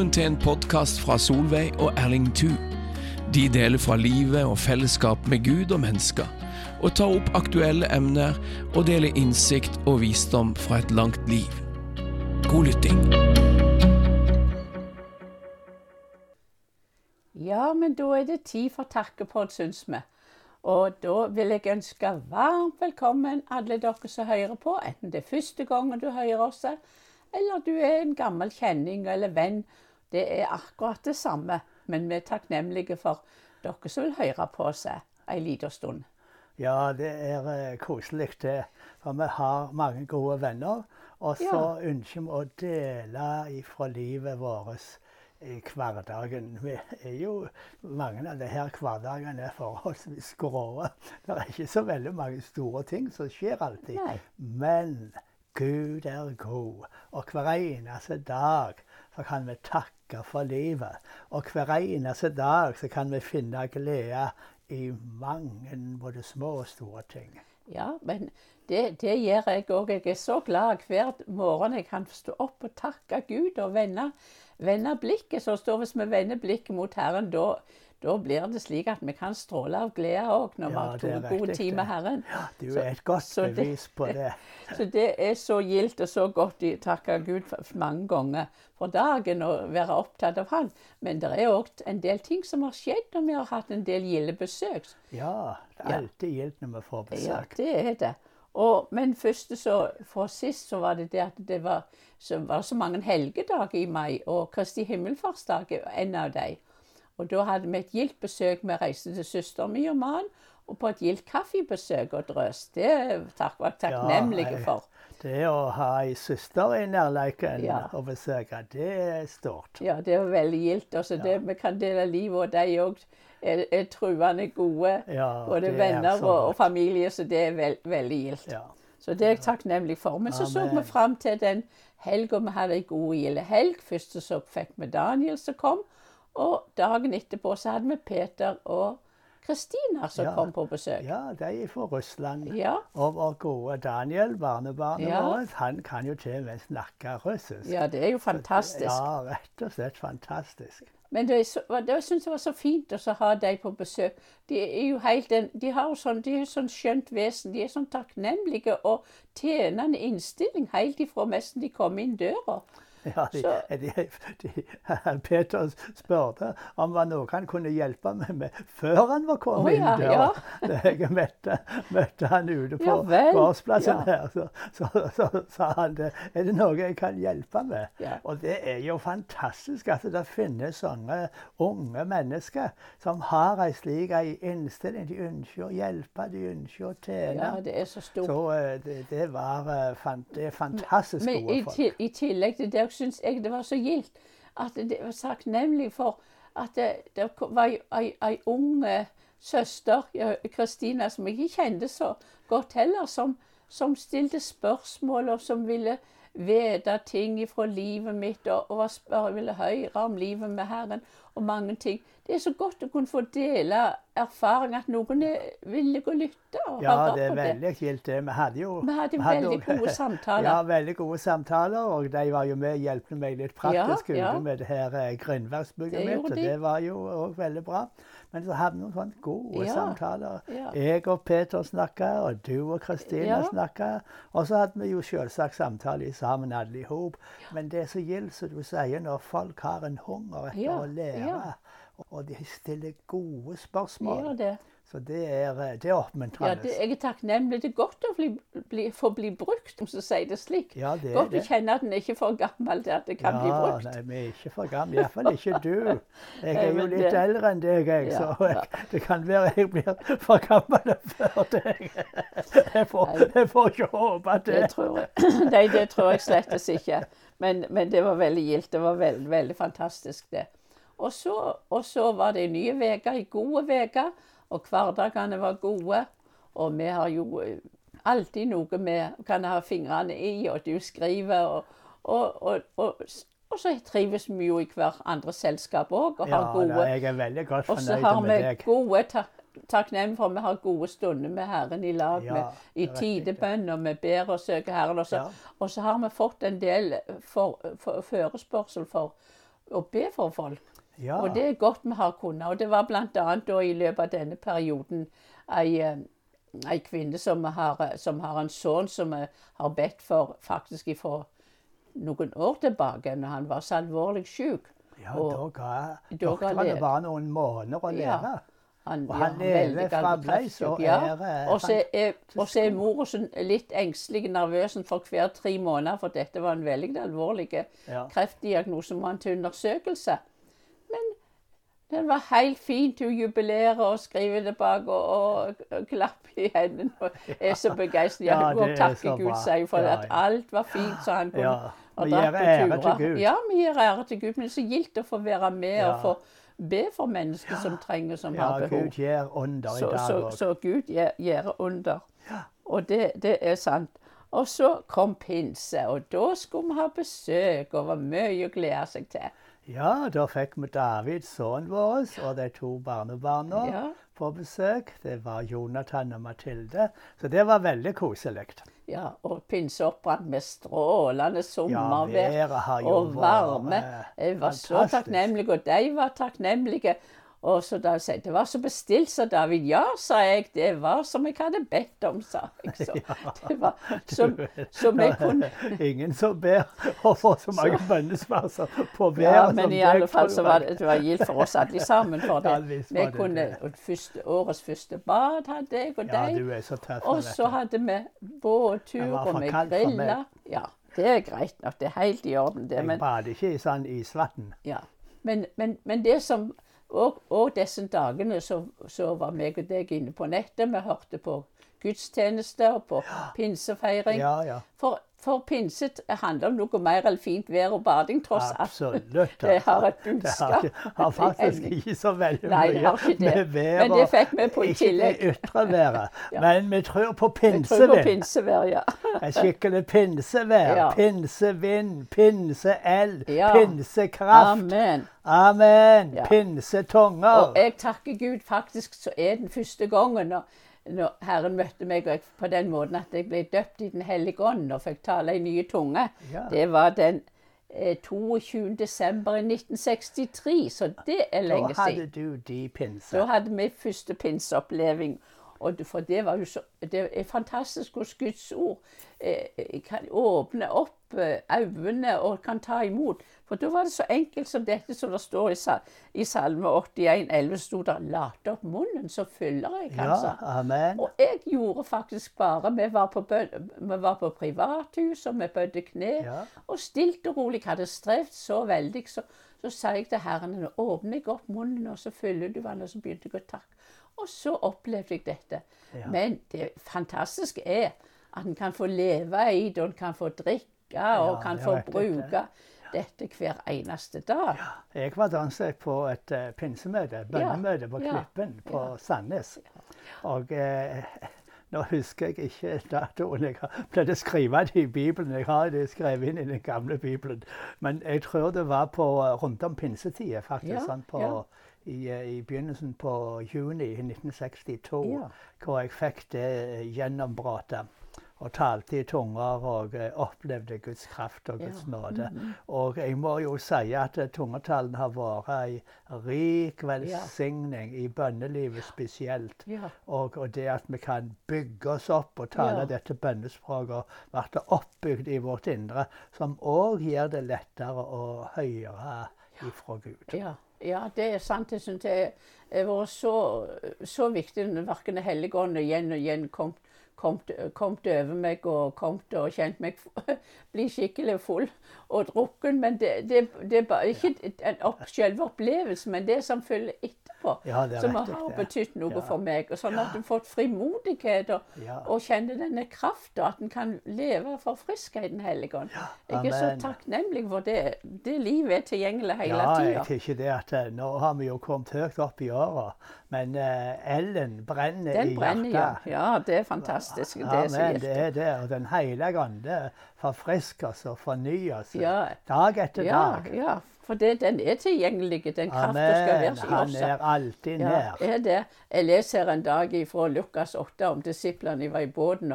Velkommen til en podkast fra Solveig og Erling Thu. De deler fra livet og fellesskap med Gud og mennesker, og tar opp aktuelle emner og deler innsikt og visdom fra et langt liv. God lytting. Ja, men da er det tid for takkepod, syns vi. Og da vil jeg ønske varmt velkommen alle dere som hører på, enten det er første gangen du hører oss, eller du er en gammel kjenning eller venn. Det er akkurat det samme, men vi er takknemlige for dere som vil høre på oss en liten stund. Ja, det er eh, koselig det. For vi har mange gode venner. Og så Ja. ønsker vi å dele ifra livet vårt i hverdagen. Vi er jo, Mange av disse hverdagene er forholdsvis grå. Det er ikke så veldig mange store ting som skjer alltid. Nei. Men Gud er god, og hver eneste dag så kan vi takke for livet. Og hver eneste dag så kan vi finne glede i mange både små og store ting. Ja, men det, det gjør jeg òg. Jeg er så glad hver morgen jeg kan stå opp og takke Gud og vende blikket. Så står hvis vi vender blikket mot Herren, da, da blir det slik at vi kan stråle av glede òg når vi har to gode tid med. Herren. Ja, det er jo et godt så bevis på det. Så det er så gildt og så godt å takke Gud for mange ganger for dagen og være opptatt av Han. Men det er òg en del ting som har skjedd når vi har hatt en del gilde besøk. Ja, det er alltid gildt når vi får besøk. Ja, det er det. Og, men først så, for sist så var det det at det var så, var det så mange helgedager i mai, og Kristi himmelfartsdag er en av dem. Og da hadde vi et gildt besøk. Vi reiste til søsteren min og mannen, og på et gildt kaffebesøk og drøs. Det takk, var jeg takknemlige ja, for. Det å ha ei søster i nærleiken Ja. og besøke, det er stort. Ja, det var veldig gildt. Og så det, vi kan dele livet, og de òg er, er truende gode. Ja, Både det er venner og, og familie, så det er veld, veldig gildt. Ja. Så det er jeg takknemlig for. Men så så vi fram til den helga vi hadde ei god gildehelg. Først så fikk vi Daniel som kom, og dagen etterpå så hadde vi Peter og Kristina som Ja. kom på besøk. ja, de er fra Russland. Ja, Og vår gode Daniel, barnebarnet Ja. vårt, han kan jo til og med snakke russisk. ja, det er jo fantastisk. Ja, rett og slett fantastisk. Men det, så, det syns jeg var så fint å ha dem på besøk. De er jo helt en, de har jo sånn, de er sånn skjønt vesen. De er sånn takknemlige og tjenende innstilling helt ifra nesten de kom inn døra. Ja, de, Så- de, de, Peter spurte om det var noe han kunne hjelpe meg med før han var kommet oh, ja, inn døra. Da jeg møtte, møtte han ute på Ja gårdsplassen ja. her, så, så, så, sa han det. Er det noe jeg kan hjelpe med? Ja. Og det er jo fantastisk at det finnes sånne unge mennesker som har ei slik ei innstilling. De ønsker å hjelpe, de ønsker å tjene. Ja, det er så stort. Så eh, det, det, var, eh, det er fantastisk Men gode folk. I, i tillegg til det syns jeg det var så gildt at det var takknemlig for at det, det var ei, ung søster, Kristina, som jeg ikke kjente så godt heller, som, som stilte spørsmål og som ville vite ting fra livet mitt og, og ville høre om livet med Herren og mange ting. Det er så godt å kunne få dele erfaring, at noen er villig å lytte og Ja, det er veldig gildt det. Vi hadde jo Vi hadde vi veldig jo- gode samtaler. Ja, veldig gode samtaler. Og de var jo med hjalp meg litt praktisk Ja, ja. med det her eh, mitt. Og de. det var jo òg veldig bra. Men så hadde vi noen sånne gode Ja, samtaler. Jeg og Peter snakka, og du og Kristina Ja. snakka. Og så hadde vi jo selvsagt samtaler sammen alle i hop. Men det er så gildt, som du sier, når folk har en hunger etter å lære. Ja. Og de stiller gode spørsmål. Det. Så det er, eh, det er Ja, oppmuntrende. det, jeg er takknemlig. Det er godt å bli, bli, få bli brukt, om du sier det slik. Ja, det godt å kjenne at en ikke er for gammel til at det kan bli brukt. Nei, vi er ikke for gamle. Iallfall ikke du. Jeg er jo litt det- eldre enn deg, jeg, Ja, så jeg, det kan være jeg blir for gammel før deg. Jeg får, jeg får ikke håpe Det det. tror jeg, Nei, det tror jeg slettes ikke. Men, men det var veldig gildt. Det var veld, veldig fantastisk, det. Og så, og så var det nye ny gode en god uke, og hverdagene var gode. Og vi har jo eh, alltid noe vi kan ha fingrene i, og du skriver, og, og, og, og, og så trives vi jo i hver andre selskap òg, og har Ja, gode da, jeg er veldig godt Og så har vi deg. gode ta takknemlige for at vi har gode stunder med Herren i lag, Ja, med, i tidebønn, og vi ber og søker Herren. Og så, Ja. og så har vi fått en del for, for, forespørsel for å be for folk. Ja. Og det er godt vi har kunnet. Og det var bl.a. i løpet av denne perioden ei, eh, ei kvinne som har, som har en sønn som vi har bedt for faktisk ifra noen år tilbake, når han var så alvorlig syk. ja, og- da ga da doktorene bare noen måneder å Ja. Han, Og han ja, lever fremdeles, og ja. er, eh, Og så er, og så er mor så litt engstelig nervøs for hver tre måneder, for dette var en veldig alvorlig Ja. kreftdiagnose må han til undersøkelse. Den var helt fint. Hun jubilerer og skriver tilbake og, og, og klapper i hendene. Og er så begeistret. Ja, Ja, hun det takker Gud, sier for Ja, at alt var fint, så han kunne Ja, dratt gir på turer. Gud. Ja, vi gir ære til Gud, men det er så gildt å få være med Ja. og få be for mennesker som trenger, som Ja, har behov. Ja, Gud gjør under i dag så, òg. så Gud gjør, gjør under. Og det, det er sant. Og så kom pinse, og da skulle vi ha besøk, og var mye å glede seg til. Ja, da fikk vi David, sønnen vår, og de to barnebarna Ja. på besøk. Det var Jonathan og Mathilde. Så det var veldig koselig. Ja, og pinseopprant med strålende sommervær ja, og varme. Jeg var så takknemlig, og de var takknemlige. Og så da sa jeg det var så bestilt, sa David. Ja, sa jeg. Det var som jeg hadde bedt om, sa jeg. Så, det var som, som jeg kunne Ingen som ber og får så mange bønnesvar som på været Ja, men i alle fall så var det, det var gildt for oss alle sammen. For det. visst Vi kunne, første, årets første bad hadde jeg og Ja, deg. er så tøff. Og så hadde vi båttur, og vi grilla. Ja, det er greit nok. Det er helt i orden, det. Jeg Men, bader ikke i sånn isvann. ja. men, men, men det som Og, og disse dagene så, så var meg og deg inne på nettet. Vi hørte på gudstjenester på pinsefeiring. Ja, ja. For, for pinse handler om noe mer enn fint vær og bading, tross alt. Absolutt. Det har et Det har, har faktisk ikke så veldig Nei, mye med vær Men det og- fikk vi på i Ikke det ytre været. Ja. Men vi tror på Jeg pinsevind. pinsevær, ja. Et skikkelig pinsevær. Ja. Pinsevind, pinseeld, Ja. pinsekraft. Amen. Amen. Ja. Pinsetunger. Og jeg takker Gud. Faktisk så er den første gangen når, når Herren møtte meg og jeg, på den måten at jeg ble døpt i Den hellige ånd og fikk tale i nye tunge, Ja. det var den eh, 22. desember i 1963. Så det er lenge siden. Da hadde du de pinse. Da hadde vi første pinseoppleving. Og for det var jo så Det er fantastisk hvordan Guds ord eh, kan åpne opp eh, øynene og kan ta imot. For da var det så enkelt som dette som det står i, i Salme 81, 11, sto der 'Lat opp munnen, så fyller jeg', sa. Ja, amen. Og jeg gjorde faktisk bare Vi var på, vi var på privathus, og vi bødde kne. Ja. Og stilt og rolig hadde strevd så veldig. Så, så sa jeg til Herren nå åpner jeg opp munnen, og så fyller du vann, og så begynte jeg å takke. Og så opplevde jeg dette. Ja. Men det fantastiske er at en kan få leve i det, og en kan få drikke, og Ja, kan få bruke dette hver eneste dag. Jeg var danset på et uh, pinsemøte, bønnemøte på ja, Klippen på ja. Sandnes. Og eh, nå husker jeg ikke datoen. Jeg pleide å skrive det i Bibelen. Jeg har det skrevet inn i den gamle Bibelen. Men jeg tror det var på eh, rundt om pinsetida, faktisk. Ja, sånn på, ja. i, eh, I begynnelsen på juni 1962, Ja. hvor jeg fikk det gjennombruddet. Og talte i tunger og eh, opplevde Guds kraft og Guds Ja. nåde. Mhm. Og jeg må jo si at eh, tungetalen har vært ei rik velsigning i bønnelivet spesielt. Ja. Og, og det at vi kan bygge oss opp og tale Ja. dette bønnespråket, bli oppbygd i vårt indre, som òg gjør det lettere å høre ifra Gud. Ja, ja, det er sant. Jeg synes det har vært så, så viktig når verken Den hellige ånd igjen og igjen kom, kom, over meg og kom og kjent meg bli skikkelig full og drukken. Men det, det, det er bare ikke en opp, selve opplevelsen, men det som følger etterpå. Ja, som har det. betydd noe Ja. for meg. Og sånn at en fått frimodighet og, Ja. og kjenner denne krafta, at en kan leve for frisk i Den hellige ånd. Jeg er så takknemlig for det. Det livet er tilgjengelig hele Ja, tida. jeg tenker det at eh, nå har vi jo kommet høyt opp i åra, men uh, Ellen brenner Den i brenner, ja. hjertet. Ja, det er fantastisk. Det Ja, er så men det er det. Og Den hellige ande forfrisker oss og fornyer oss Ja. dag etter Ja, dag. ja, for det, den er tilgjengelig. Den kraften skal Amen. være i Han oss. er alltid Ja, nær. er det. Jeg leser her en dag fra Lukas 8 om disiplene var i båten,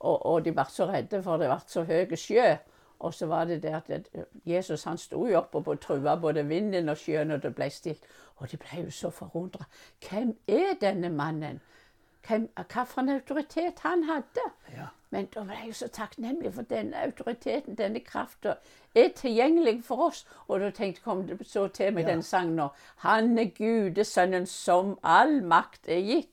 og, og de ble så redde for det ble så høy sjø. Og så var det det at Jesus han sto jo oppe og trua både vinden og sjøen, og det ble stilt. Og de ble jo så forundra. Hvem er denne mannen? Hvem, hva for en autoritet han hadde? Ja. Men da var jeg så takknemlig for denne autoriteten, denne krafta, er tilgjengelig for oss. Og da tenkte kom det så til meg Ja. den sangen nå. Han er Gudesønnen som all makt er gitt.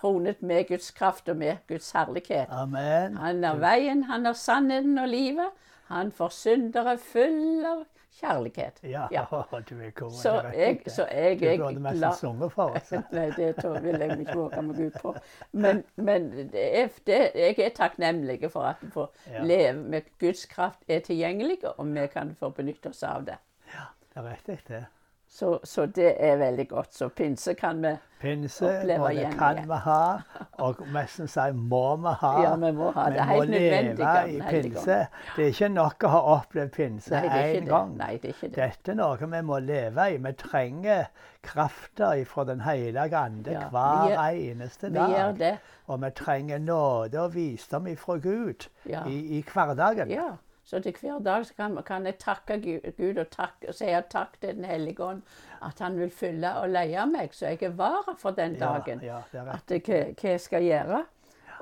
Kronet med Guds kraft og med Guds herlighet. Amen. Han er veien, han er sannheten og livet. Han får syndere full av kjærlighet. Ja, Ja. du er god. Så jeg, så jeg Du burde mest la... sunget for oss. Nei, det vil jeg ikke våge meg ut på. Men, men det er, det, jeg er takknemlig for at vi får Ja. leve med Guds kraft er tilgjengelig, og vi kan få benytte oss av det. Ja, Det er riktig, det. Så, så det er veldig godt. Så pinse kan vi Pinse Oppleve igjen. igjen, kan vi ha, og nesten si må vi ha. Ja, vi må ha det. Vi er helt nødvendig. leve i pinse. Det er ikke nok å ha opplevd pinse det én gang. Nei, det er ikke det. Dette er noe vi må leve i. Vi trenger krafta fra Den hellige ande Ja, vi hver gjør- eneste Vi gjør dag. det. Og vi trenger nåde og visdom ifra Gud Ja. i, i hverdagen. Ja. Så til hver dag så kan, kan jeg takke Gud, Gud og, takke, si takk til Den hellige ånd. At han vil fylle og leie meg, så jeg er vara for den dagen. Ja, ja, det at jeg, hva, hva jeg skal gjøre.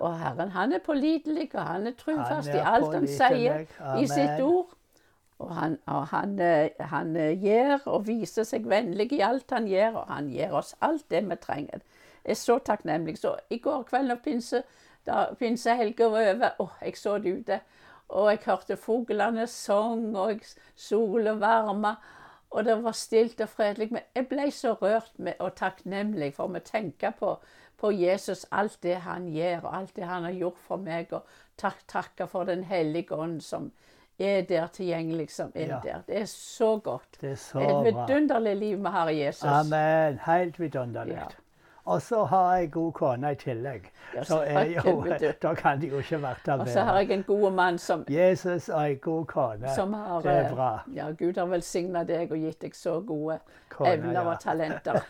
Og Herren han er pålitelig, og han er trufast i alt han sier i sitt ord. Og han, og han, eh, han eh, gjør og viser seg vennlig i alt han gjør, og han gir oss alt det vi trenger. Jeg er så takknemlig. Så i går kveld når pinse, pinsehelga var over, å, jeg så det ute, og jeg hørte fuglene sang, og solen varma, og det var stilt og fredelig. Men jeg ble så rørt med, og takknemlig for å tenke på, på Jesus, alt det han gjør, og alt det han har gjort for meg, og takk, takke for Den hellige ånd som er der tilgjengelig, som er Ja. der. Det er så godt. Det er så Et vidunderlig liv vi har i Jesus. Amen. Helt vidunderlig. Ja. Og så har jeg god kone i tillegg. Ja, Så er jo, da kan det jo ikke vært Og så har jeg en god mann som, Jesus og ei god kone. som har det er eh, bra. Ja, Gud har velsigna deg og gitt deg så gode Kone, evner ja. og talenter.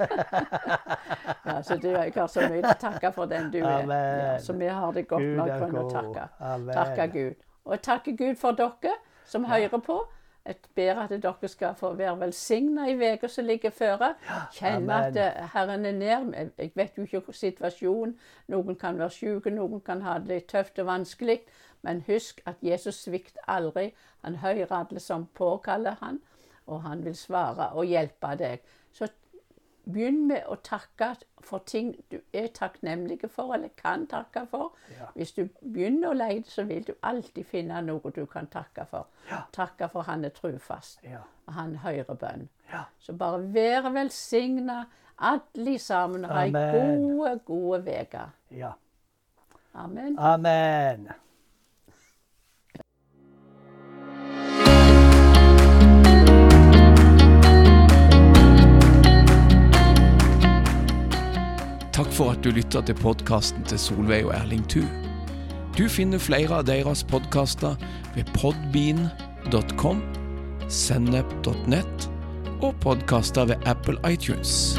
ja, så du, jeg har så mye å takke for den du er. Amen. Ja, så vi har det godt Gud nok er kun å god. takke. Takke Gud. Og takke Gud for dere som hører på. Jeg ber at dere skal få være velsigna i uka som ligger føre. Kjenne at eh, Herren er nær. Jeg- Jeg vet jo ikke situasjonen. Noen kan være syke, noen kan ha det tøft og vanskelig. Men husk at Jesus svikter aldri. Han hører alle som påkaller han, og han vil svare og hjelpe deg. Begynn med å takke for ting du er takknemlig for, eller kan takke for. Ja. Hvis du begynner å leite, så vil du alltid finne noe du kan takke for. Takke for han er trufast, Ja. og han hører bønn. Ja. Så bare vær velsigna, alle sammen, og ei gode, gode uke. ja. Amen. Amen. For at du lytter til podkasten til Solveig og Erling Thu. Du finner flere av deres podkaster ved podbean.com, sennep.net og podkaster ved Apple iTunes.